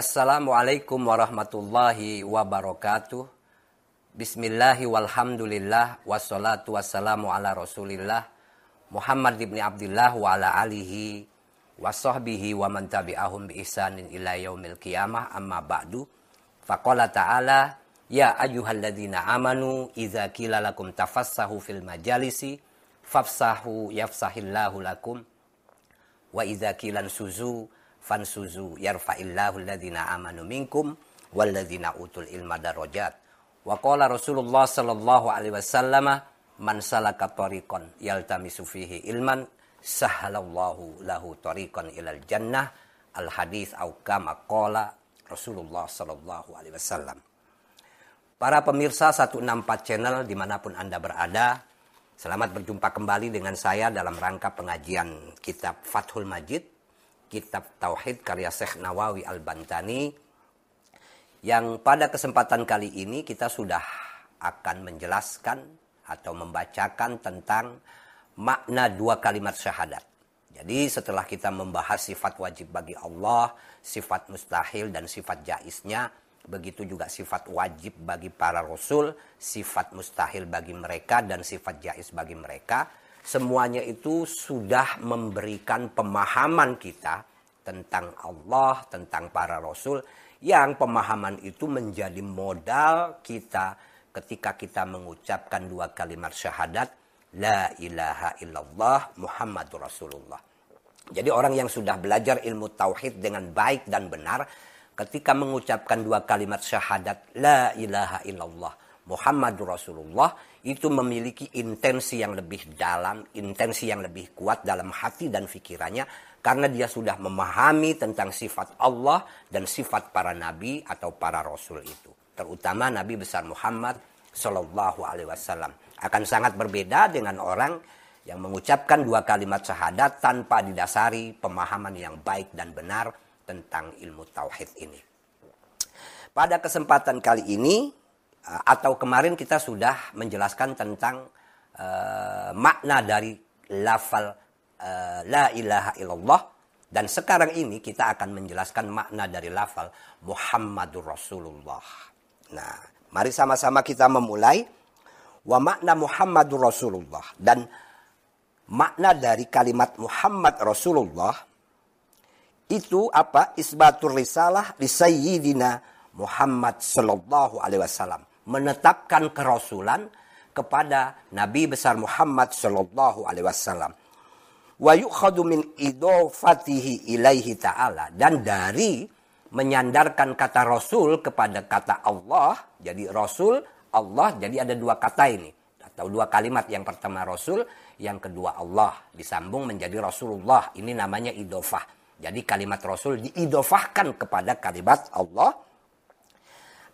Assalamualaikum warahmatullahi wabarakatuh. Bismillahi walhamdulillah wassalatu wassalamu ala rasulillah Muhammad ibn Abdullah wa ala alihi wa sahbihi wa man tabi'ahum bi ihsanin ila yaumil qiyamah amma ba'du. Faqala ta'ala ya ayyuhalladzina amanu idza qila lakum tafassahu fil majalisi fafsahu yafsahillahu lakum wa idza qila suzu fansuzu yarfa'illahu alladhina amanu minkum walladzina utul ilma darajat. Wa qala Rasulullah sallallahu alaihi wasallam man salaka tariqan yaltamisu fihi ilman sahalallahu lahu tariqan ilal jannah al hadis au kama qala Rasulullah sallallahu alaihi wasallam. Para pemirsa 164 channel di mana pun Anda berada, selamat berjumpa kembali dengan saya dalam rangka pengajian kitab Fathul Majid kitab Tauhid karya Syekh Nawawi Al-Bantani yang pada kesempatan kali ini kita sudah akan menjelaskan atau membacakan tentang makna dua kalimat syahadat. Jadi setelah kita membahas sifat wajib bagi Allah, sifat mustahil dan sifat jaisnya, begitu juga sifat wajib bagi para rasul, sifat mustahil bagi mereka dan sifat jais bagi mereka, semuanya itu sudah memberikan pemahaman kita tentang Allah, tentang para rasul yang pemahaman itu menjadi modal kita ketika kita mengucapkan dua kalimat syahadat la ilaha illallah Muhammadur Rasulullah. Jadi orang yang sudah belajar ilmu tauhid dengan baik dan benar ketika mengucapkan dua kalimat syahadat la ilaha illallah Muhammadur Rasulullah itu memiliki intensi yang lebih dalam, intensi yang lebih kuat dalam hati dan pikirannya karena dia sudah memahami tentang sifat Allah dan sifat para nabi atau para rasul itu. Terutama Nabi besar Muhammad Shallallahu Alaihi Wasallam akan sangat berbeda dengan orang yang mengucapkan dua kalimat syahadat tanpa didasari pemahaman yang baik dan benar tentang ilmu tauhid ini. Pada kesempatan kali ini atau kemarin kita sudah menjelaskan tentang uh, makna dari lafal uh, la ilaha illallah dan sekarang ini kita akan menjelaskan makna dari lafal Muhammadur Rasulullah. Nah, mari sama-sama kita memulai wa makna Muhammadur Rasulullah dan makna dari kalimat Muhammad Rasulullah itu apa? Isbatur risalah li sayyidina Muhammad sallallahu alaihi wasallam menetapkan kerasulan kepada Nabi besar Muhammad sallallahu alaihi wasallam. Wa yukhadu min idofatihi ilaihi ta'ala dan dari menyandarkan kata rasul kepada kata Allah, jadi rasul Allah, jadi ada dua kata ini atau dua kalimat yang pertama rasul, yang kedua Allah disambung menjadi Rasulullah. Ini namanya idofah. Jadi kalimat rasul diidofahkan kepada kalimat Allah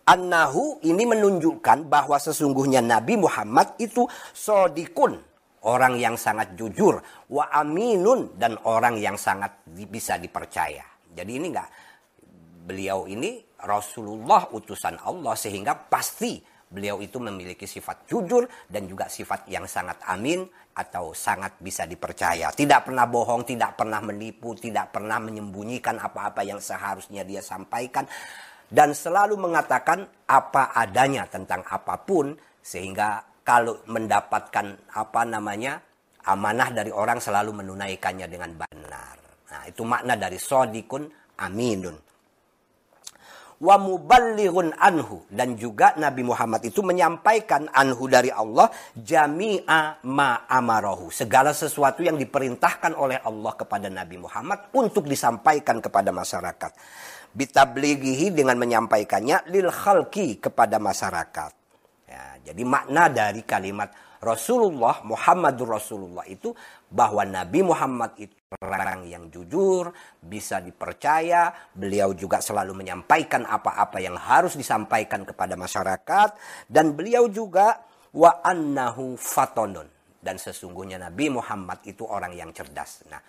Annahu ini menunjukkan bahwa sesungguhnya Nabi Muhammad itu sodikun. Orang yang sangat jujur. Wa aminun. Dan orang yang sangat bisa dipercaya. Jadi ini enggak. Beliau ini Rasulullah utusan Allah. Sehingga pasti beliau itu memiliki sifat jujur. Dan juga sifat yang sangat amin. Atau sangat bisa dipercaya. Tidak pernah bohong. Tidak pernah menipu. Tidak pernah menyembunyikan apa-apa yang seharusnya dia sampaikan dan selalu mengatakan apa adanya tentang apa pun sehingga kalau mendapatkan apa namanya amanah dari orang selalu menunaikannya dengan benar. Nah, itu makna dari sodikun aminun. Wa muballighun anhu dan juga Nabi Muhammad itu menyampaikan anhu dari Allah jami'a ma amarahu. Segala sesuatu yang diperintahkan oleh Allah kepada Nabi Muhammad untuk disampaikan kepada masyarakat bitablighihi dengan menyampaikannya lil khalqi kepada masyarakat. Ya, jadi makna dari kalimat Rasulullah Muhammadur Rasulullah itu bahwa Nabi Muhammad itu orang yang jujur, bisa dipercaya, beliau juga selalu menyampaikan apa-apa yang harus disampaikan kepada masyarakat dan beliau juga wa annahu fatonun dan sesungguhnya Nabi Muhammad itu orang yang cerdas. Nah,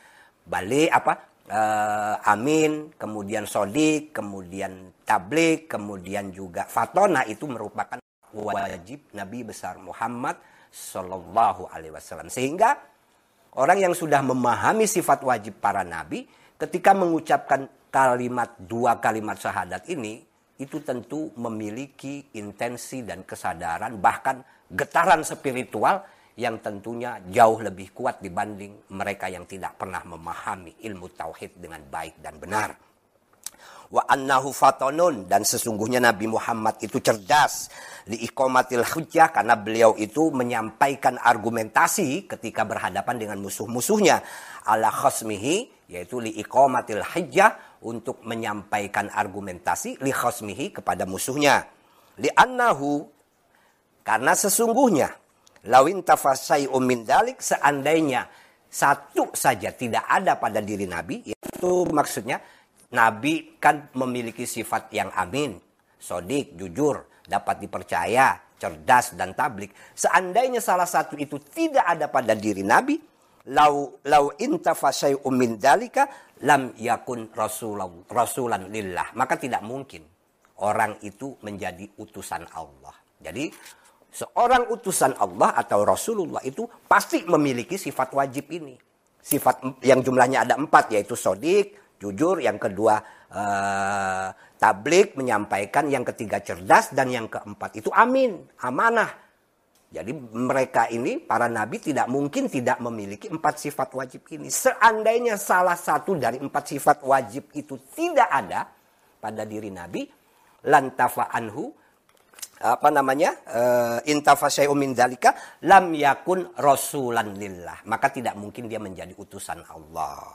balik apa? uh, amin, kemudian sodik, kemudian tablik, kemudian juga fatona itu merupakan wajib Nabi besar Muhammad Shallallahu Alaihi Wasallam. Sehingga orang yang sudah memahami sifat wajib para nabi, ketika mengucapkan kalimat dua kalimat syahadat ini itu tentu memiliki intensi dan kesadaran bahkan getaran spiritual yang tentunya jauh lebih kuat dibanding mereka yang tidak pernah memahami ilmu tauhid dengan baik dan benar. Wa annahu fatonun dan sesungguhnya Nabi Muhammad itu cerdas di ikomatil hujjah karena beliau itu menyampaikan argumentasi ketika berhadapan dengan musuh-musuhnya ala khosmihi yaitu li ikomatil hujjah untuk menyampaikan argumentasi li khosmihi kepada musuhnya li annahu karena sesungguhnya lawin tafasai umin dalik seandainya satu saja tidak ada pada diri Nabi itu maksudnya Nabi kan memiliki sifat yang amin, sodik, jujur, dapat dipercaya, cerdas, dan tablik. Seandainya salah satu itu tidak ada pada diri Nabi, lau lau intafasai umin dalika lam yakun rasulan, rasulan lillah. Maka tidak mungkin orang itu menjadi utusan Allah. Jadi seorang utusan Allah atau Rasulullah itu pasti memiliki sifat wajib ini. Sifat yang jumlahnya ada empat yaitu sodik, jujur, yang kedua uh, tablik menyampaikan, yang ketiga cerdas dan yang keempat itu amin, amanah. Jadi mereka ini para nabi tidak mungkin tidak memiliki empat sifat wajib ini. Seandainya salah satu dari empat sifat wajib itu tidak ada pada diri nabi, lantafa anhu apa namanya uh, intafa min dalika lam yakun rasulan lillah. Maka tidak mungkin dia menjadi utusan Allah.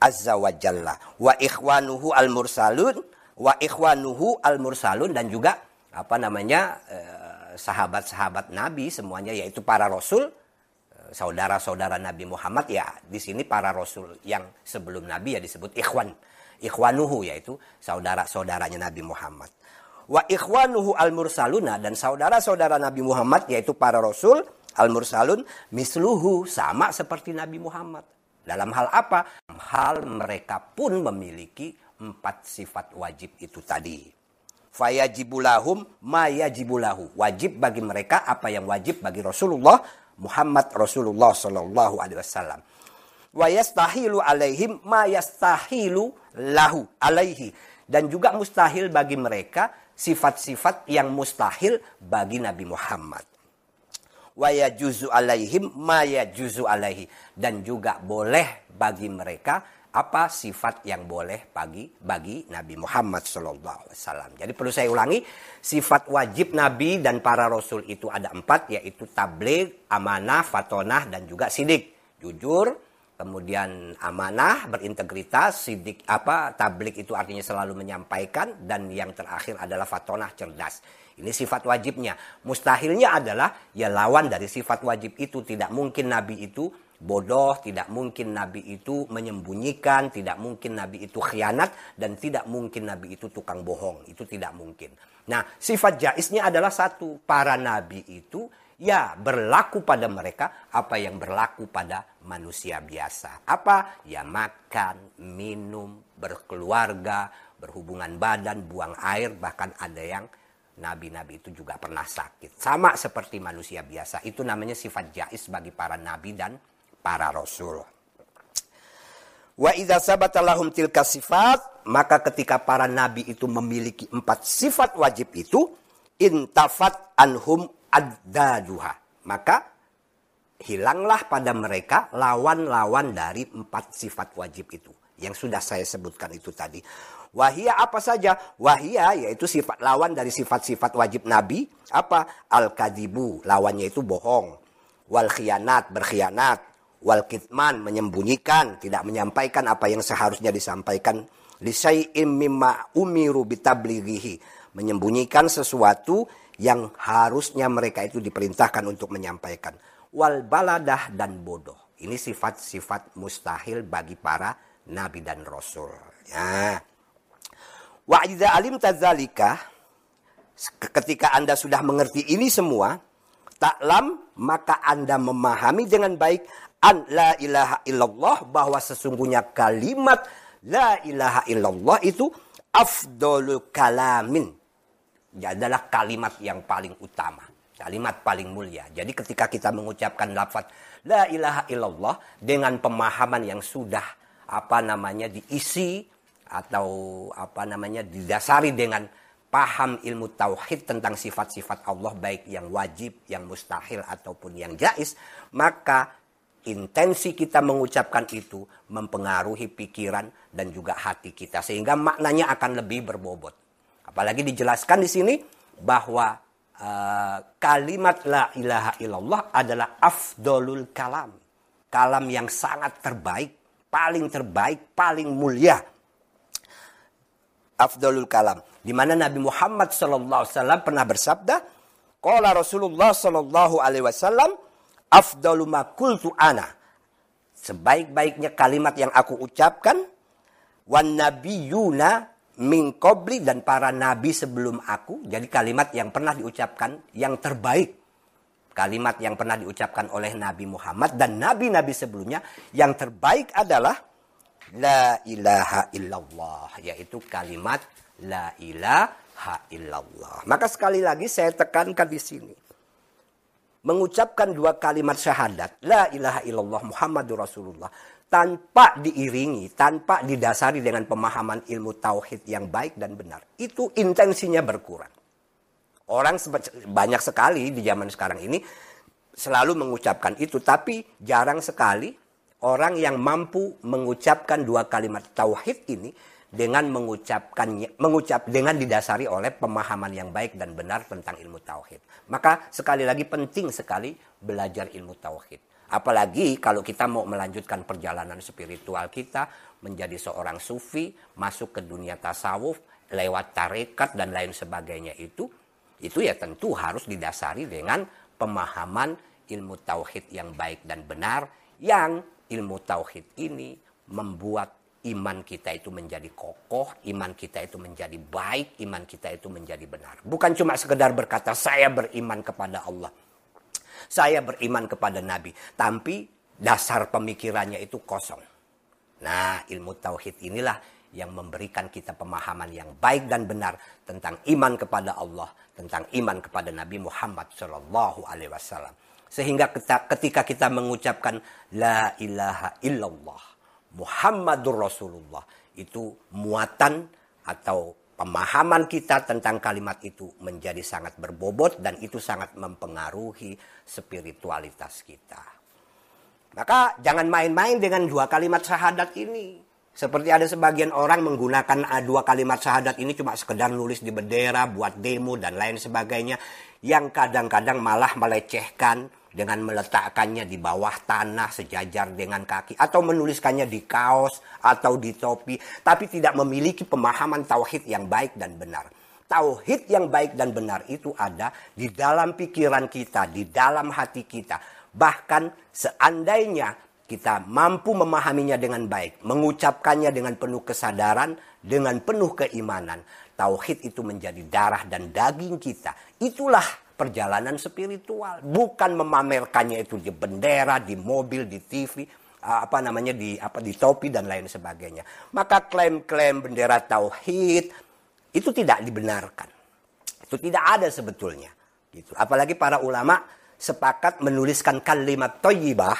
Azza wa jalla. Wa ikhwanuhu al mursalun wa ikhwanuhu al mursalun dan juga apa namanya eh, sahabat-sahabat Nabi semuanya yaitu para rasul eh, saudara-saudara Nabi Muhammad ya di sini para rasul yang sebelum Nabi ya disebut ikhwan. Ikhwanuhu yaitu saudara-saudaranya Nabi Muhammad wa ikhwanuhu al mursaluna dan saudara-saudara Nabi Muhammad yaitu para rasul al mursalun misluhu sama seperti Nabi Muhammad dalam hal apa? Hal mereka pun memiliki empat sifat wajib itu tadi. Fayajibulahum mayajibulahu. Wajib bagi mereka apa yang wajib bagi Rasulullah Muhammad Rasulullah Sallallahu Alaihi Wasallam. Wayastahilu alaihim mayastahilu lahu alaihi. Dan juga mustahil bagi mereka sifat-sifat yang mustahil bagi Nabi Muhammad wa yajuzu alaihim ma yajuzu alaihi dan juga boleh bagi mereka apa sifat yang boleh bagi bagi Nabi Muhammad Shallallahu Alaihi. Jadi perlu saya ulangi, sifat wajib Nabi dan para Rasul itu ada empat, yaitu tabligh, amanah, fatonah, dan juga sidik. Jujur, kemudian amanah, berintegritas, sidik apa tabligh itu artinya selalu menyampaikan, dan yang terakhir adalah fatonah, cerdas. Ini sifat wajibnya. Mustahilnya adalah ya lawan dari sifat wajib itu. Tidak mungkin Nabi itu bodoh, tidak mungkin Nabi itu menyembunyikan, tidak mungkin Nabi itu khianat, dan tidak mungkin Nabi itu tukang bohong. Itu tidak mungkin. Nah, sifat jaisnya adalah satu. Para Nabi itu ya berlaku pada mereka apa yang berlaku pada manusia biasa. Apa? Ya makan, minum, berkeluarga, berhubungan badan, buang air, bahkan ada yang nabi-nabi itu juga pernah sakit. Sama seperti manusia biasa. Itu namanya sifat jais bagi para nabi dan para rasul. Wa idza sabata tilka sifat, maka ketika para nabi itu memiliki empat sifat wajib itu, intafat anhum addaduha. Maka hilanglah pada mereka lawan-lawan dari empat sifat wajib itu. Yang sudah saya sebutkan itu tadi. Wahia apa saja? Wahia yaitu sifat lawan dari sifat-sifat wajib Nabi. Apa? Al-kadibu, lawannya itu bohong. Wal khianat, berkhianat. Wal kitman, menyembunyikan, tidak menyampaikan apa yang seharusnya disampaikan. Lisai'im mimma umiru bitablighihi. Menyembunyikan sesuatu yang harusnya mereka itu diperintahkan untuk menyampaikan. Wal baladah dan bodoh. Ini sifat-sifat mustahil bagi para nabi dan rasul. Ya. Wa idza alim tadzalika ketika Anda sudah mengerti ini semua, taklam maka Anda memahami dengan baik an la ilaha illallah bahwa sesungguhnya kalimat la ilaha illallah itu afdolul kalamin. Adalah kalimat yang paling utama, kalimat paling mulia. Jadi ketika kita mengucapkan lafaz la ilaha illallah dengan pemahaman yang sudah apa namanya diisi atau apa namanya didasari dengan paham ilmu tauhid tentang sifat-sifat Allah baik yang wajib, yang mustahil ataupun yang jais, maka intensi kita mengucapkan itu mempengaruhi pikiran dan juga hati kita sehingga maknanya akan lebih berbobot. Apalagi dijelaskan di sini bahwa uh, kalimat la ilaha illallah adalah afdolul kalam. Kalam yang sangat terbaik, paling terbaik, paling mulia. Afdolul kalam di mana Nabi Muhammad SAW pernah bersabda, Qala Rasulullah Sallallahu Alaihi Wasallam, afdalu ma kultu ana. Sebaik-baiknya kalimat yang aku ucapkan, wan nabiyuna min qabli dan para nabi sebelum aku. Jadi kalimat yang pernah diucapkan yang terbaik. Kalimat yang pernah diucapkan oleh Nabi Muhammad dan nabi-nabi sebelumnya yang terbaik adalah la ilaha illallah yaitu kalimat La ilaha illallah. Maka sekali lagi saya tekankan di sini. Mengucapkan dua kalimat syahadat. La ilaha illallah Muhammadur Rasulullah. Tanpa diiringi, tanpa didasari dengan pemahaman ilmu tauhid yang baik dan benar. Itu intensinya berkurang. Orang banyak sekali di zaman sekarang ini selalu mengucapkan itu. Tapi jarang sekali orang yang mampu mengucapkan dua kalimat tauhid ini dengan mengucapkannya mengucap dengan didasari oleh pemahaman yang baik dan benar tentang ilmu tauhid. Maka sekali lagi penting sekali belajar ilmu tauhid. Apalagi kalau kita mau melanjutkan perjalanan spiritual kita menjadi seorang sufi, masuk ke dunia tasawuf lewat tarekat dan lain sebagainya itu itu ya tentu harus didasari dengan pemahaman ilmu tauhid yang baik dan benar yang ilmu tauhid ini membuat iman kita itu menjadi kokoh, iman kita itu menjadi baik, iman kita itu menjadi benar. Bukan cuma sekedar berkata saya beriman kepada Allah. Saya beriman kepada Nabi, tapi dasar pemikirannya itu kosong. Nah, ilmu tauhid inilah yang memberikan kita pemahaman yang baik dan benar tentang iman kepada Allah, tentang iman kepada Nabi Muhammad Shallallahu Alaihi Wasallam. Sehingga ketika kita mengucapkan La ilaha illallah, Muhammadur Rasulullah itu muatan atau pemahaman kita tentang kalimat itu menjadi sangat berbobot dan itu sangat mempengaruhi spiritualitas kita. Maka jangan main-main dengan dua kalimat syahadat ini. Seperti ada sebagian orang menggunakan dua kalimat syahadat ini cuma sekedar nulis di bendera, buat demo dan lain sebagainya. Yang kadang-kadang malah melecehkan dengan meletakkannya di bawah tanah sejajar dengan kaki atau menuliskannya di kaos atau di topi tapi tidak memiliki pemahaman tauhid yang baik dan benar. Tauhid yang baik dan benar itu ada di dalam pikiran kita, di dalam hati kita. Bahkan seandainya kita mampu memahaminya dengan baik, mengucapkannya dengan penuh kesadaran, dengan penuh keimanan, tauhid itu menjadi darah dan daging kita. Itulah perjalanan spiritual, bukan memamerkannya itu di bendera, di mobil, di TV, apa namanya di apa di topi dan lain sebagainya. Maka klaim-klaim bendera tauhid itu tidak dibenarkan. Itu tidak ada sebetulnya. Gitu. Apalagi para ulama sepakat menuliskan kalimat toyibah,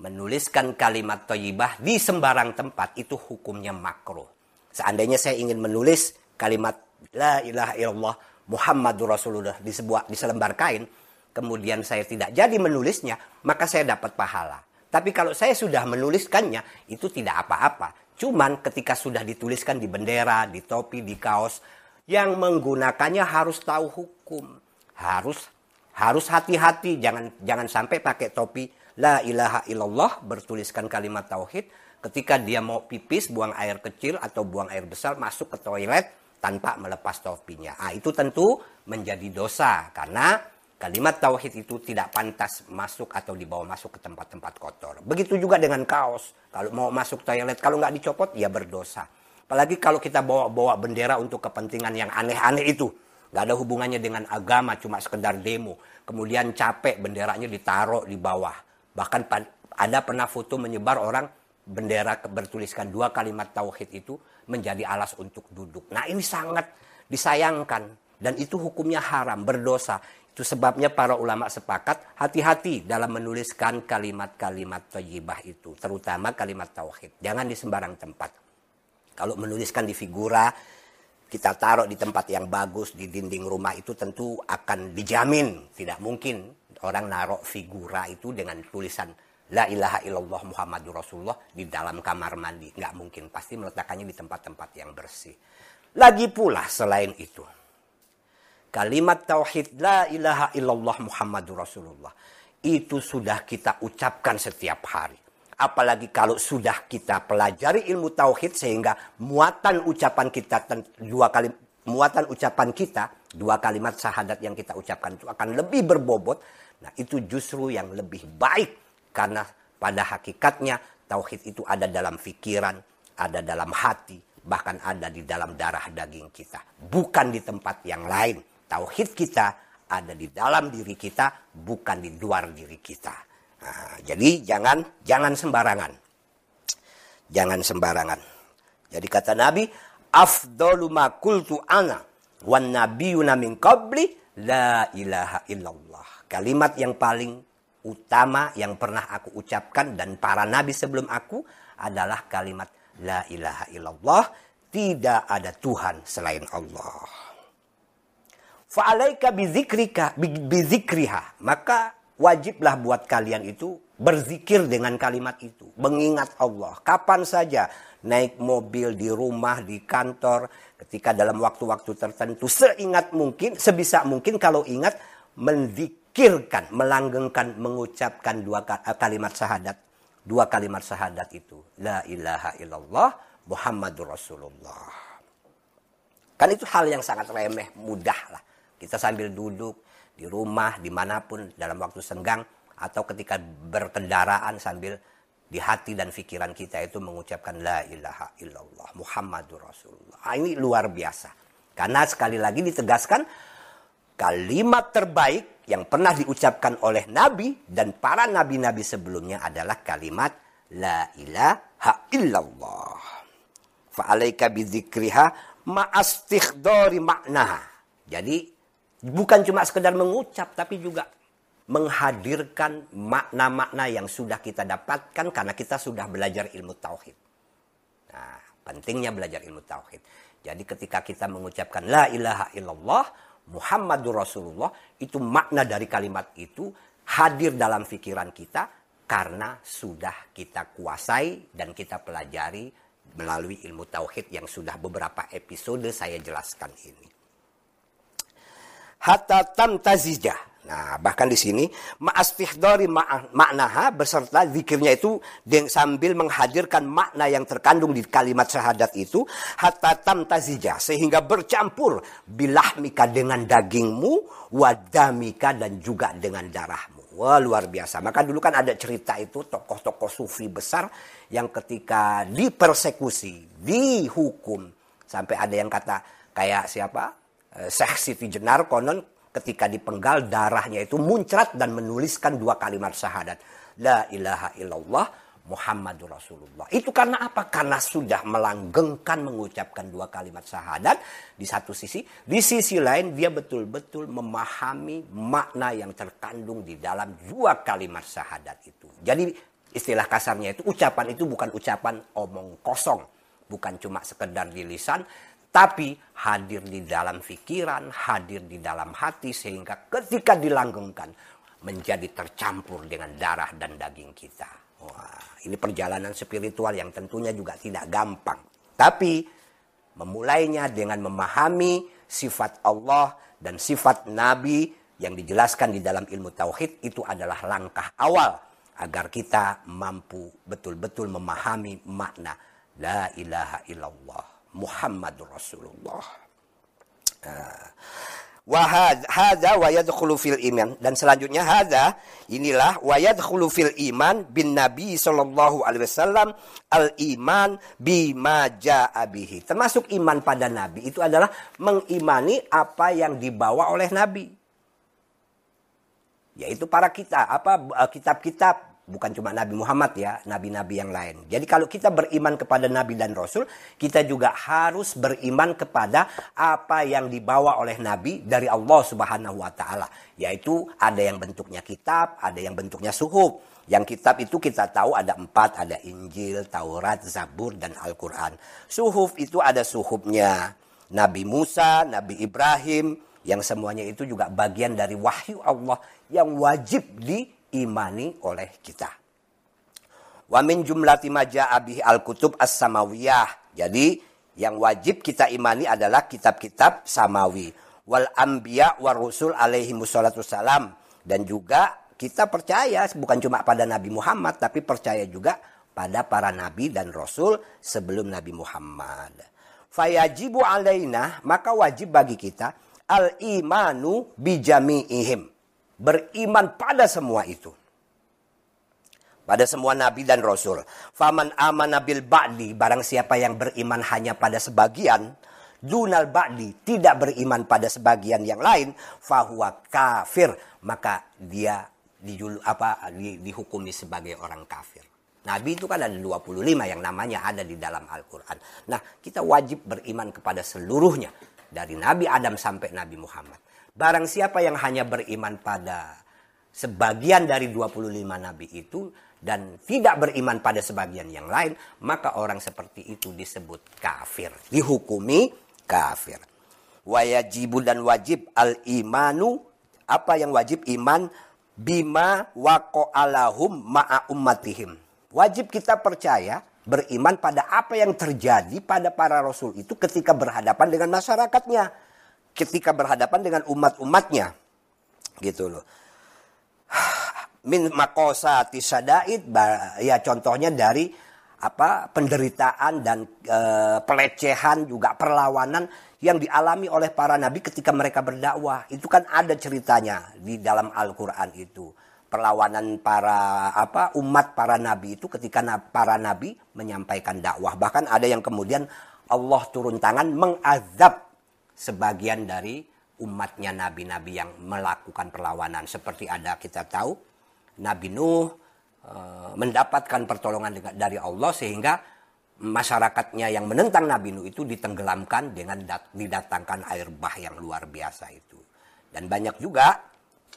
menuliskan kalimat toyibah di sembarang tempat itu hukumnya makruh. Seandainya saya ingin menulis kalimat la ilaha illallah Muhammadur Rasulullah di sebuah di selembar kain, kemudian saya tidak jadi menulisnya, maka saya dapat pahala. Tapi kalau saya sudah menuliskannya, itu tidak apa-apa. Cuman ketika sudah dituliskan di bendera, di topi, di kaos, yang menggunakannya harus tahu hukum. Harus harus hati-hati, jangan jangan sampai pakai topi la ilaha illallah bertuliskan kalimat tauhid ketika dia mau pipis, buang air kecil atau buang air besar masuk ke toilet, tanpa melepas topinya. Ah, itu tentu menjadi dosa karena kalimat tauhid itu tidak pantas masuk atau dibawa masuk ke tempat-tempat kotor. Begitu juga dengan kaos. Kalau mau masuk toilet, kalau nggak dicopot, ya berdosa. Apalagi kalau kita bawa-bawa bendera untuk kepentingan yang aneh-aneh itu. Nggak ada hubungannya dengan agama, cuma sekedar demo. Kemudian capek benderanya ditaruh di bawah. Bahkan ada pernah foto menyebar orang bendera bertuliskan dua kalimat tauhid itu menjadi alas untuk duduk. Nah ini sangat disayangkan dan itu hukumnya haram, berdosa. Itu sebabnya para ulama sepakat hati-hati dalam menuliskan kalimat-kalimat thayyibah itu, terutama kalimat tauhid. Jangan di sembarang tempat. Kalau menuliskan di figura, kita taruh di tempat yang bagus di dinding rumah itu tentu akan dijamin tidak mungkin orang naruh figura itu dengan tulisan la ilaha illallah muhammadur rasulullah di dalam kamar mandi. Nggak mungkin pasti meletakkannya di tempat-tempat yang bersih. Lagi pula selain itu kalimat tauhid la ilaha illallah muhammadur rasulullah itu sudah kita ucapkan setiap hari. Apalagi kalau sudah kita pelajari ilmu tauhid sehingga muatan ucapan kita dua kali muatan ucapan kita dua kalimat syahadat yang kita ucapkan itu akan lebih berbobot. Nah itu justru yang lebih baik karena pada hakikatnya tauhid itu ada dalam pikiran ada dalam hati bahkan ada di dalam darah daging kita bukan di tempat yang lain tauhid kita ada di dalam diri kita bukan di luar diri kita Nah, jadi jangan jangan sembarangan. Jangan sembarangan. Jadi kata Nabi, afdalu ma qultu ana wan nabiyuna min qabli la ilaha illallah. Kalimat yang paling utama yang pernah aku ucapkan dan para nabi sebelum aku adalah kalimat la ilaha illallah. Tidak ada Tuhan selain Allah. Fa'alaika bizikrika bizikriha. Maka wajiblah buat kalian itu berzikir dengan kalimat itu. Mengingat Allah. Kapan saja naik mobil, di rumah, di kantor, ketika dalam waktu-waktu tertentu. Seingat mungkin, sebisa mungkin kalau ingat, menzikirkan, melanggengkan, mengucapkan dua eh, kalimat syahadat. Dua kalimat syahadat itu. La ilaha illallah Muhammadur Rasulullah. Kan itu hal yang sangat remeh, mudah lah. Kita sambil duduk, di rumah, di mana pun, dalam waktu senggang, atau ketika berkendaraan sambil di hati dan pikiran kita itu mengucapkan La ilaha illallah Muhammadur Rasulullah. Nah, ini luar biasa. Karena sekali lagi ditegaskan, kalimat terbaik yang pernah diucapkan oleh Nabi dan para Nabi-Nabi sebelumnya adalah kalimat La ilaha illallah. Fa'alaika bidzikriha ma'astikhdari maknaha. Jadi Bukan cuma sekedar mengucap, tapi juga menghadirkan makna-makna yang sudah kita dapatkan karena kita sudah belajar ilmu tauhid. Nah, pentingnya belajar ilmu tauhid. Jadi ketika kita mengucapkan la ilaha illallah Muhammadur Rasulullah, itu makna dari kalimat itu hadir dalam pikiran kita karena sudah kita kuasai dan kita pelajari melalui ilmu tauhid yang sudah beberapa episode saya jelaskan ini hatta tamtazijah. Nah, bahkan di sini ma'astihdari maknaha beserta zikirnya itu sambil menghadirkan makna yang terkandung di kalimat syahadat itu hatta tamtazija sehingga bercampur bilahmika dengan dagingmu wadamika dan juga dengan darahmu. Wah, luar biasa. Maka dulu kan ada cerita itu tokoh-tokoh sufi besar yang ketika dipersekusi, dihukum sampai ada yang kata kayak siapa? Syekh Jenar konon ketika dipenggal darahnya itu muncrat dan menuliskan dua kalimat syahadat. La ilaha illallah Muhammadur Rasulullah. Itu karena apa? Karena sudah melanggengkan mengucapkan dua kalimat syahadat di satu sisi. Di sisi lain dia betul-betul memahami makna yang terkandung di dalam dua kalimat syahadat itu. Jadi istilah kasarnya itu ucapan itu bukan ucapan omong kosong. Bukan cuma sekedar di lisan, tapi hadir di dalam pikiran, hadir di dalam hati sehingga ketika dilanggengkan menjadi tercampur dengan darah dan daging kita. Wah, ini perjalanan spiritual yang tentunya juga tidak gampang. Tapi memulainya dengan memahami sifat Allah dan sifat Nabi yang dijelaskan di dalam ilmu tauhid itu adalah langkah awal agar kita mampu betul-betul memahami makna la ilaha illallah Muhammadur Rasulullah. Ah. Wa hadza wa yadkhulu fil iman dan selanjutnya hadza inilah wa yadkhulu fil iman bin nabi sallallahu alaihi wasallam al iman bima jaa bihi termasuk iman pada nabi itu adalah mengimani apa yang dibawa oleh nabi yaitu para kita apa eh, kitab-kitab bukan cuma Nabi Muhammad ya, nabi-nabi yang lain. Jadi kalau kita beriman kepada nabi dan rasul, kita juga harus beriman kepada apa yang dibawa oleh nabi dari Allah Subhanahu wa taala, yaitu ada yang bentuknya kitab, ada yang bentuknya suhuf. Yang kitab itu kita tahu ada empat, ada Injil, Taurat, Zabur, dan Al-Quran. Suhuf itu ada suhufnya Nabi Musa, Nabi Ibrahim, yang semuanya itu juga bagian dari wahyu Allah yang wajib diimani oleh kita. Wa min jumlati abih al-kutub as-samawiyah. Jadi yang wajib kita imani adalah kitab-kitab samawi. Wal anbiya wa rusul alaihi musallatu salam. Dan juga kita percaya bukan cuma pada Nabi Muhammad tapi percaya juga pada para nabi dan rasul sebelum Nabi Muhammad. Fayajibu alaina maka wajib bagi kita al imanu bijami'ihim. Beriman pada semua itu pada semua nabi dan rasul. Faman amana bil ba'di, barang siapa yang beriman hanya pada sebagian, dunal ba'di, tidak beriman pada sebagian yang lain, fahuwa kafir, maka dia dijul, apa di, dihukumi sebagai orang kafir. Nabi itu kan ada 25 yang namanya ada di dalam Al-Quran. Nah, kita wajib beriman kepada seluruhnya. Dari Nabi Adam sampai Nabi Muhammad. Barang siapa yang hanya beriman pada sebagian dari 25 Nabi itu, dan tidak beriman pada sebagian yang lain, maka orang seperti itu disebut kafir. Dihukumi kafir. Wajibu dan wajib al-imanu. Apa yang wajib iman? Bima alahum ma'a ummatihim. Wajib kita percaya beriman pada apa yang terjadi pada para rasul itu ketika berhadapan dengan masyarakatnya. Ketika berhadapan dengan umat-umatnya. Gitu loh. Min makosa tisadaid ya contohnya dari apa penderitaan dan e, pelecehan juga perlawanan yang dialami oleh para nabi ketika mereka berdakwah. Itu kan ada ceritanya di dalam Al-Qur'an itu. Perlawanan para apa umat para nabi itu ketika para nabi menyampaikan dakwah. Bahkan ada yang kemudian Allah turun tangan mengazab sebagian dari umatnya nabi-nabi yang melakukan perlawanan seperti ada kita tahu Nabi Nuh uh, mendapatkan pertolongan dari Allah sehingga masyarakatnya yang menentang Nabi Nuh itu ditenggelamkan dengan dat didatangkan air bah yang luar biasa itu. Dan banyak juga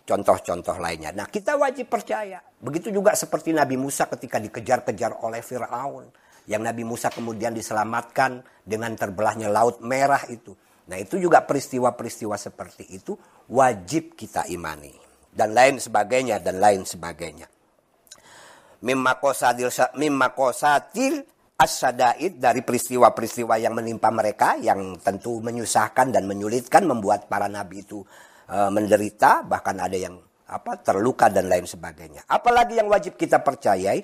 contoh-contoh lainnya. Nah kita wajib percaya. Begitu juga seperti Nabi Musa ketika dikejar-kejar oleh Fir'aun. Yang Nabi Musa kemudian diselamatkan dengan terbelahnya Laut Merah itu. Nah itu juga peristiwa-peristiwa seperti itu wajib kita imani dan lain sebagainya dan lain sebagainya. Mimma kosadil mimma kosatil as-sadaid dari peristiwa-peristiwa yang menimpa mereka yang tentu menyusahkan dan menyulitkan membuat para nabi itu e, menderita bahkan ada yang apa terluka dan lain sebagainya. Apalagi yang wajib kita percayai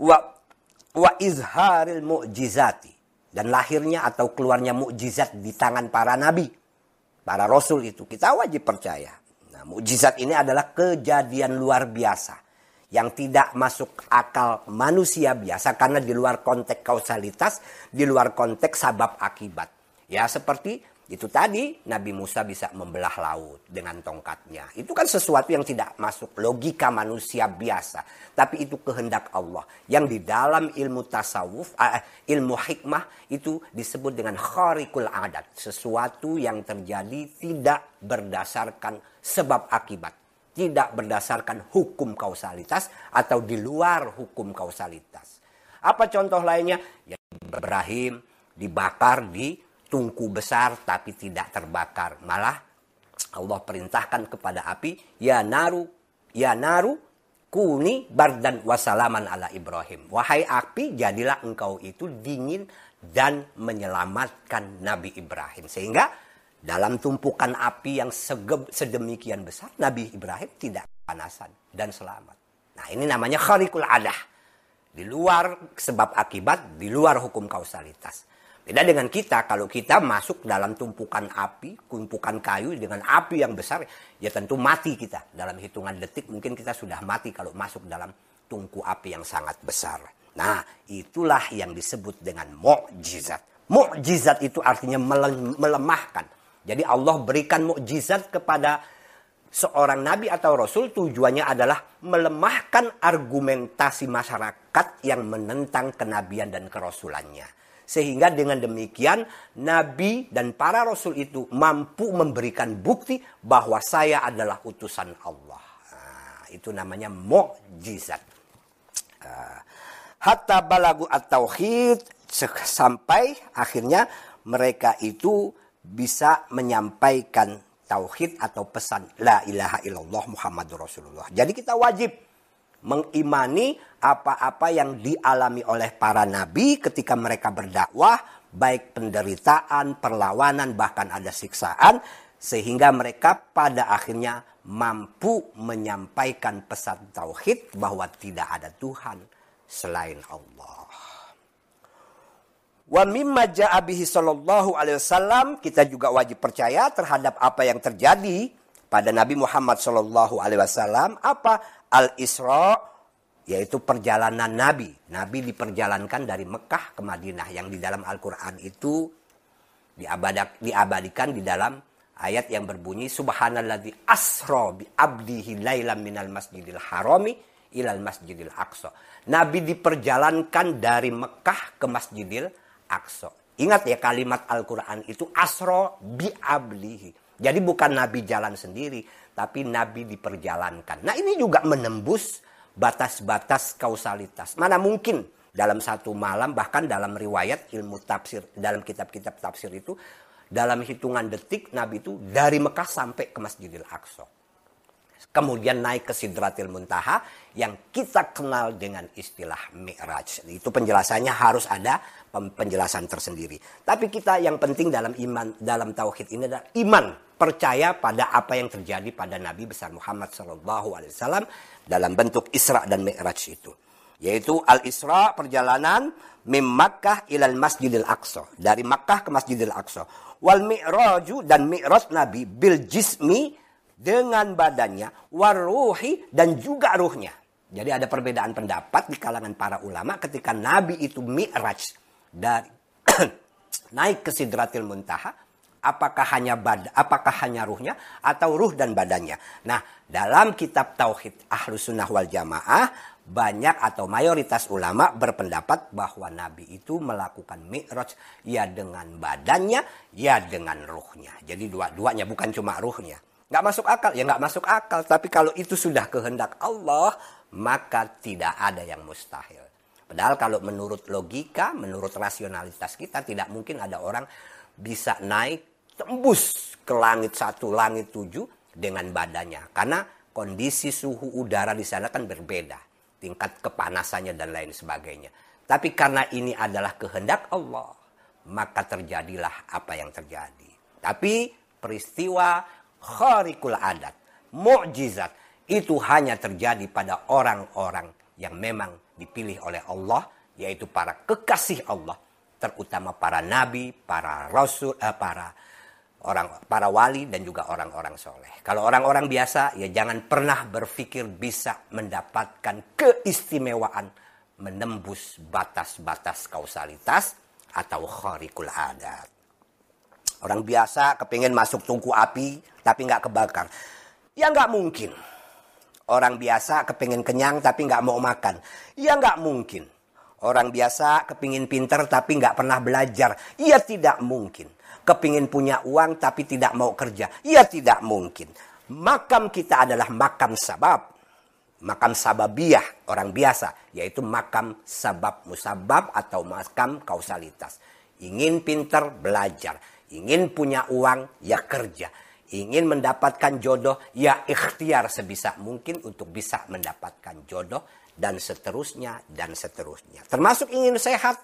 wa wa izharil mu'jizati dan lahirnya atau keluarnya mukjizat di tangan para nabi, para rasul itu kita wajib percaya. Nah, mukjizat ini adalah kejadian luar biasa yang tidak masuk akal manusia biasa karena di luar konteks kausalitas, di luar konteks sabab akibat. Ya seperti itu tadi Nabi Musa bisa membelah laut dengan tongkatnya. Itu kan sesuatu yang tidak masuk logika manusia biasa. Tapi itu kehendak Allah. Yang di dalam ilmu tasawuf, eh, ilmu hikmah itu disebut dengan kharikul adat. Sesuatu yang terjadi tidak berdasarkan sebab akibat. Tidak berdasarkan hukum kausalitas atau di luar hukum kausalitas. Apa contoh lainnya? Ya, Ibrahim dibakar di tungku besar tapi tidak terbakar. Malah Allah perintahkan kepada api, ya naru, ya naru, kuni bardan wasalaman ala Ibrahim. Wahai api, jadilah engkau itu dingin dan menyelamatkan Nabi Ibrahim. Sehingga dalam tumpukan api yang sedemikian besar, Nabi Ibrahim tidak panasan dan selamat. Nah ini namanya kharikul adah. Di luar sebab akibat, di luar hukum kausalitas. Beda dengan kita, kalau kita masuk dalam tumpukan api, tumpukan kayu dengan api yang besar, ya tentu mati kita. Dalam hitungan detik mungkin kita sudah mati kalau masuk dalam tungku api yang sangat besar. Nah, itulah yang disebut dengan mukjizat. Mukjizat itu artinya melemahkan. Jadi Allah berikan mukjizat kepada seorang nabi atau rasul tujuannya adalah melemahkan argumentasi masyarakat yang menentang kenabian dan kerasulannya. Sehingga dengan demikian Nabi dan para Rasul itu mampu memberikan bukti bahwa saya adalah utusan Allah. Nah, itu namanya mukjizat. Hatta balagu at-tauhid sampai akhirnya mereka itu bisa menyampaikan tauhid atau pesan la ilaha illallah Muhammadur Rasulullah. Jadi kita wajib mengimani apa-apa yang dialami oleh para nabi ketika mereka berdakwah, baik penderitaan, perlawanan, bahkan ada siksaan, sehingga mereka pada akhirnya mampu menyampaikan pesan tauhid bahwa tidak ada Tuhan selain Allah. Wa mimma ja'a bihi sallallahu alaihi wasallam kita juga wajib percaya terhadap apa yang terjadi pada Nabi Muhammad sallallahu alaihi wasallam apa al-Isra yaitu perjalanan Nabi. Nabi diperjalankan dari Mekah ke Madinah yang di dalam Al-Qur'an itu diabadak, diabadikan di dalam ayat yang berbunyi subhanalladzi asra bi abdihi lailam minal masjidil harami ilal masjidil aqsa. Nabi diperjalankan dari Mekah ke Masjidil Aqsa. Ingat ya kalimat Al-Quran itu asro bi'ablihi. Jadi bukan Nabi jalan sendiri, tapi Nabi diperjalankan. Nah ini juga menembus batas-batas kausalitas. Mana mungkin dalam satu malam, bahkan dalam riwayat ilmu tafsir, dalam kitab-kitab tafsir itu, dalam hitungan detik Nabi itu dari Mekah sampai ke Masjidil Aqsa kemudian naik ke Sidratil Muntaha yang kita kenal dengan istilah Mi'raj. Itu penjelasannya harus ada penjelasan tersendiri. Tapi kita yang penting dalam iman dalam tauhid ini adalah iman, percaya pada apa yang terjadi pada Nabi besar Muhammad SAW dalam bentuk Isra dan Mi'raj itu. Yaitu Al-Isra perjalanan mim Makkah ilal Masjidil Aqsa. Dari Makkah ke Masjidil Aqsa. Wal Mi'raju dan Mi'raj Nabi bil jismi dengan badannya, waruhi dan juga ruhnya. Jadi ada perbedaan pendapat di kalangan para ulama ketika Nabi itu mi'raj dari naik ke Sidratil Muntaha, apakah hanya bad, apakah hanya ruhnya atau ruh dan badannya. Nah, dalam kitab Tauhid Ahlus Sunnah wal Jamaah banyak atau mayoritas ulama berpendapat bahwa Nabi itu melakukan mi'raj ya dengan badannya, ya dengan ruhnya. Jadi dua-duanya bukan cuma ruhnya. Nggak masuk akal, ya nggak masuk akal. Tapi kalau itu sudah kehendak Allah, maka tidak ada yang mustahil. Padahal kalau menurut logika, menurut rasionalitas kita, tidak mungkin ada orang bisa naik tembus ke langit satu, langit tujuh dengan badannya. Karena kondisi suhu udara di sana kan berbeda. Tingkat kepanasannya dan lain sebagainya. Tapi karena ini adalah kehendak Allah, maka terjadilah apa yang terjadi. Tapi peristiwa kharikul adat, mukjizat itu hanya terjadi pada orang-orang yang memang dipilih oleh Allah, yaitu para kekasih Allah, terutama para nabi, para rasul, eh, para orang para wali dan juga orang-orang soleh. Kalau orang-orang biasa, ya jangan pernah berpikir bisa mendapatkan keistimewaan menembus batas-batas kausalitas atau kharikul adat. Orang biasa kepingin masuk tungku api tapi nggak kebakar. Ya nggak mungkin. Orang biasa kepingin kenyang tapi nggak mau makan. Ya nggak mungkin. Orang biasa kepingin pinter tapi nggak pernah belajar. Ya tidak mungkin. Kepingin punya uang tapi tidak mau kerja. Ya tidak mungkin. Makam kita adalah makam sabab. Makam sababiyah orang biasa. Yaitu makam sabab musabab atau makam kausalitas. Ingin pinter belajar Ingin punya uang, ya kerja. Ingin mendapatkan jodoh, ya ikhtiar sebisa mungkin untuk bisa mendapatkan jodoh. Dan seterusnya, dan seterusnya. Termasuk ingin sehat,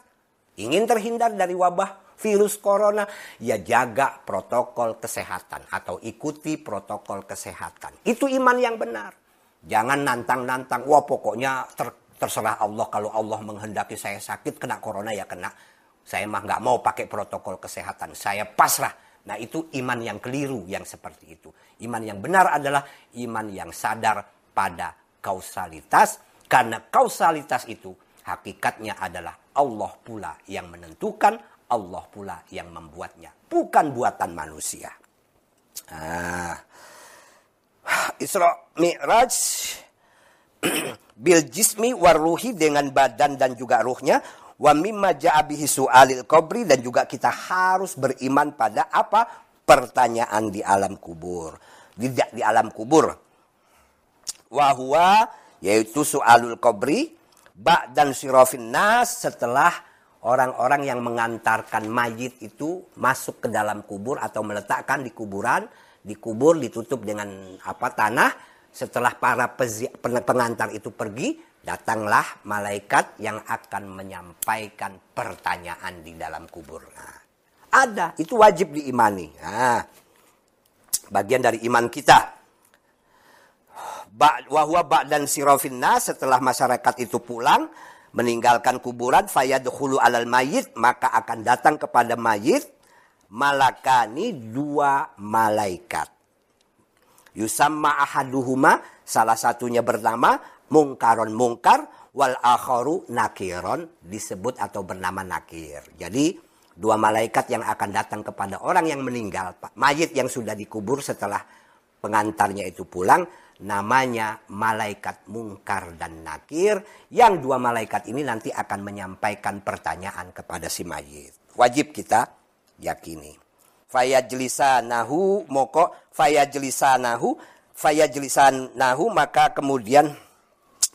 ingin terhindar dari wabah virus corona, ya jaga protokol kesehatan atau ikuti protokol kesehatan. Itu iman yang benar. Jangan nantang-nantang, wah pokoknya ter, terserah Allah kalau Allah menghendaki saya sakit kena corona ya kena. Saya mah nggak mau pakai protokol kesehatan. Saya pasrah. Nah itu iman yang keliru yang seperti itu. Iman yang benar adalah iman yang sadar pada kausalitas. Karena kausalitas itu hakikatnya adalah Allah pula yang menentukan. Allah pula yang membuatnya. Bukan buatan manusia. Ah. Isra Mi'raj bil jismi waruhi dengan badan dan juga ruhnya Wa mimma ja'abihi su'alil qabri dan juga kita harus beriman pada apa? Pertanyaan di alam kubur. Di, di alam kubur. Wa huwa yaitu su'alul qabri ba dan sirofin nas setelah orang-orang yang mengantarkan mayit itu masuk ke dalam kubur atau meletakkan di kuburan, dikubur ditutup dengan apa tanah. Setelah para pengantar itu pergi, datanglah malaikat yang akan menyampaikan pertanyaan di dalam kubur. Nah, ada, itu wajib diimani. Nah, bagian dari iman kita. Wahwa ba dan sirofina setelah masyarakat itu pulang, meninggalkan kuburan fayadkhulu alal mayit maka akan datang kepada mayit malakani dua malaikat. Yusamma ahaduhuma salah satunya bernama mungkaron mungkar wal akharu nakiron disebut atau bernama nakir. Jadi dua malaikat yang akan datang kepada orang yang meninggal mayit yang sudah dikubur setelah pengantarnya itu pulang namanya malaikat mungkar dan nakir yang dua malaikat ini nanti akan menyampaikan pertanyaan kepada si mayit. Wajib kita yakini. nahu moko nahu nahu maka kemudian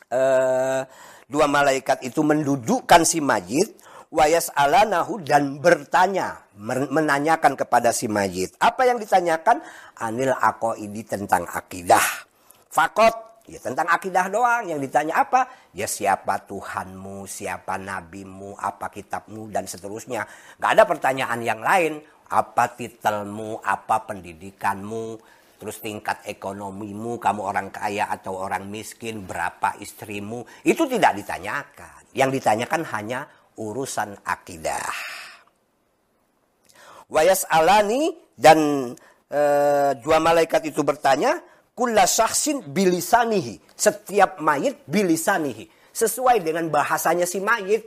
uh, dua malaikat itu mendudukkan si mayit wayas nahu dan bertanya menanyakan kepada si mayit apa yang ditanyakan anil ini tentang akidah Fakot, ya tentang akidah doang. Yang ditanya apa? Ya siapa Tuhanmu, siapa nabimu, apa kitabmu, dan seterusnya. Gak ada pertanyaan yang lain. Apa titelmu, apa pendidikanmu, terus tingkat ekonomimu, kamu orang kaya atau orang miskin, berapa istrimu. Itu tidak ditanyakan. Yang ditanyakan hanya urusan akidah. Wayas alani dan e, dua malaikat itu bertanya, kulla syahsin bilisanihi. Setiap mayit bilisanihi. Sesuai dengan bahasanya si mayit.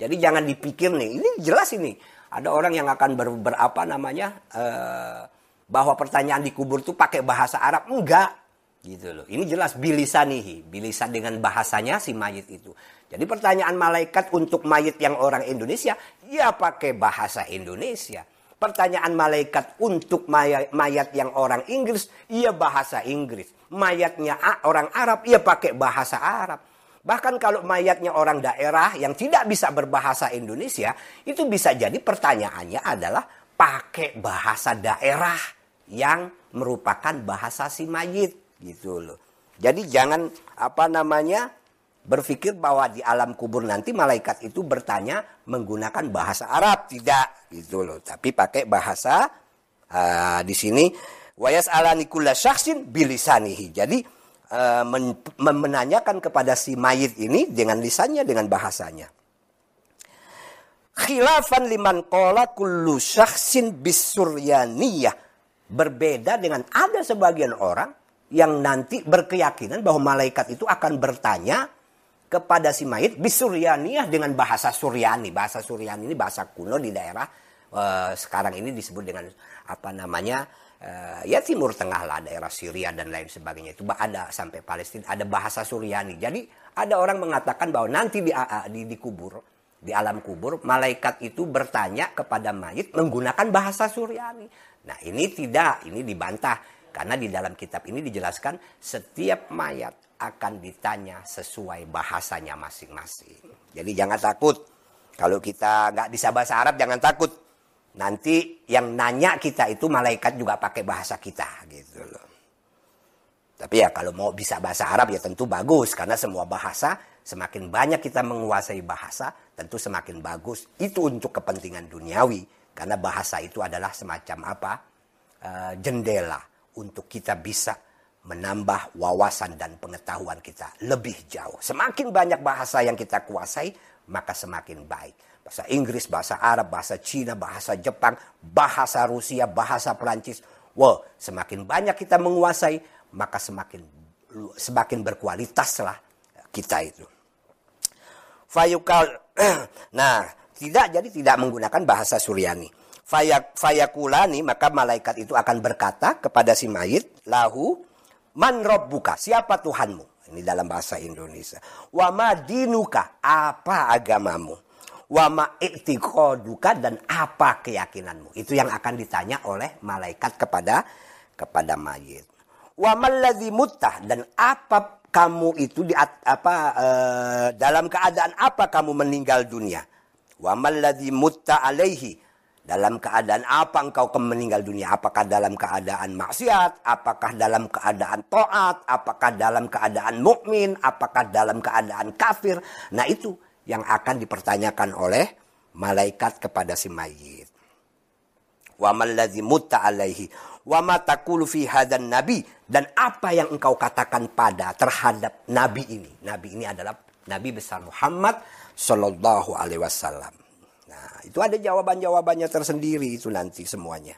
Jadi jangan dipikir nih, ini jelas ini. Ada orang yang akan ber, berapa namanya, uh, bahwa pertanyaan di kubur itu pakai bahasa Arab. Enggak. Gitu loh. Ini jelas bilisanihi. Bilisan dengan bahasanya si mayit itu. Jadi pertanyaan malaikat untuk mayit yang orang Indonesia, ya pakai bahasa Indonesia pertanyaan malaikat untuk mayat, yang orang Inggris, ia bahasa Inggris. Mayatnya orang Arab, ia pakai bahasa Arab. Bahkan kalau mayatnya orang daerah yang tidak bisa berbahasa Indonesia, itu bisa jadi pertanyaannya adalah pakai bahasa daerah yang merupakan bahasa si mayit gitu loh. Jadi jangan apa namanya berpikir bahwa di alam kubur nanti malaikat itu bertanya menggunakan bahasa Arab. Tidak gitu loh. Tapi pakai bahasa uh, di sini wayas alani kulla syaksin bilisanihi. Jadi uh, men menanyakan kepada si mayit ini dengan lisannya dengan bahasanya. Khilafan liman qala kullu syaksin bisuryaniyah. Berbeda dengan ada sebagian orang yang nanti berkeyakinan bahwa malaikat itu akan bertanya kepada si mayit bisuryaniyah dengan bahasa Suryani. Bahasa Suryani ini bahasa kuno di daerah uh, sekarang ini disebut dengan apa namanya uh, ya Timur Tengah lah daerah Syria dan lain sebagainya itu ada sampai Palestina ada bahasa Suryani. Jadi ada orang mengatakan bahwa nanti di, di, di kubur di alam kubur malaikat itu bertanya kepada mayit menggunakan bahasa Suryani. Nah ini tidak, ini dibantah karena di dalam kitab ini dijelaskan setiap mayat akan ditanya sesuai bahasanya masing-masing. Jadi jangan takut. Kalau kita nggak bisa bahasa Arab jangan takut. Nanti yang nanya kita itu malaikat juga pakai bahasa kita gitu loh. Tapi ya kalau mau bisa bahasa Arab ya tentu bagus karena semua bahasa semakin banyak kita menguasai bahasa tentu semakin bagus. Itu untuk kepentingan duniawi karena bahasa itu adalah semacam apa? Uh, jendela untuk kita bisa menambah wawasan dan pengetahuan kita lebih jauh. Semakin banyak bahasa yang kita kuasai, maka semakin baik. Bahasa Inggris, bahasa Arab, bahasa Cina, bahasa Jepang, bahasa Rusia, bahasa Perancis. Wow, semakin banyak kita menguasai, maka semakin semakin berkualitaslah kita itu. Fayukal, nah tidak jadi tidak menggunakan bahasa Suryani. Fayak, fayakulani maka malaikat itu akan berkata kepada si mayit lahu Man buka siapa Tuhanmu? Ini dalam bahasa Indonesia. Wa ma dinuka, apa agamamu? Wa ma i'tiqaduka dan apa keyakinanmu? Itu yang akan ditanya oleh malaikat kepada kepada mayit. Wa malladzi muttah dan apa kamu itu di apa e, dalam keadaan apa kamu meninggal dunia? Wa malladzi mutta alaihi dalam keadaan apa engkau meninggal dunia? Apakah dalam keadaan maksiat? Apakah dalam keadaan taat? Apakah dalam keadaan mukmin? Apakah dalam keadaan kafir? Nah itu yang akan dipertanyakan oleh malaikat kepada si mayit. Wa malladzi mutta alaihi wa ma fi hadan nabi dan apa yang engkau katakan pada terhadap nabi ini. Nabi ini adalah nabi besar Muhammad sallallahu alaihi wasallam. Itu ada jawaban-jawabannya tersendiri itu nanti semuanya.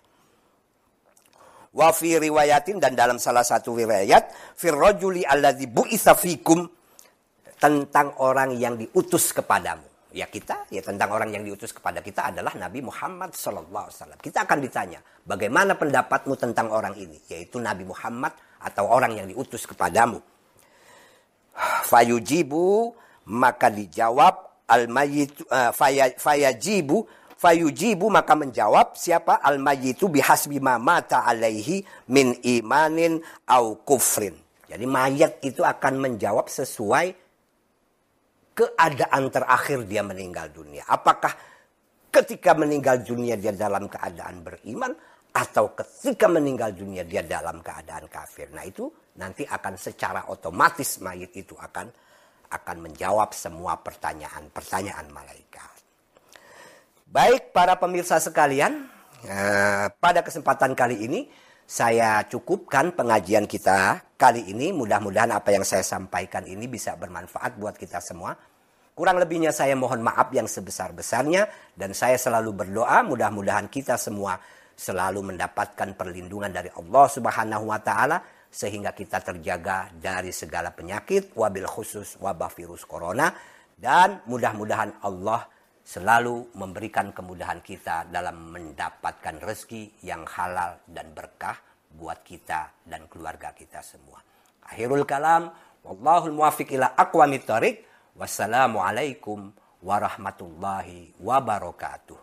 Wa fi riwayatin dan dalam salah satu riwayat fir rajuli alladzi bu'itsa fikum tentang orang yang diutus kepadamu. Ya kita, ya tentang orang yang diutus kepada kita adalah Nabi Muhammad Sallallahu Alaihi Wasallam. Kita akan ditanya, bagaimana pendapatmu tentang orang ini, yaitu Nabi Muhammad atau orang yang diutus kepadamu. Fayujibu maka dijawab al mayyit uh, fayajibu fayujibu maka menjawab siapa al mayyitu bihasbi ma mata alaihi min imanin au kufrin. Jadi mayat itu akan menjawab sesuai keadaan terakhir dia meninggal dunia. Apakah ketika meninggal dunia dia dalam keadaan beriman atau ketika meninggal dunia dia dalam keadaan kafir. Nah itu nanti akan secara otomatis mayit itu akan akan menjawab semua pertanyaan-pertanyaan malaikat. Baik para pemirsa sekalian, eh, pada kesempatan kali ini saya cukupkan pengajian kita kali ini. Mudah-mudahan apa yang saya sampaikan ini bisa bermanfaat buat kita semua. Kurang lebihnya saya mohon maaf yang sebesar-besarnya dan saya selalu berdoa mudah-mudahan kita semua selalu mendapatkan perlindungan dari Allah Subhanahu wa taala sehingga kita terjaga dari segala penyakit wabil khusus wabah virus corona dan mudah-mudahan Allah selalu memberikan kemudahan kita dalam mendapatkan rezeki yang halal dan berkah buat kita dan keluarga kita semua. Akhirul kalam, wallahul muwafiq ila aqwamit thariq. Wassalamualaikum warahmatullahi wabarakatuh.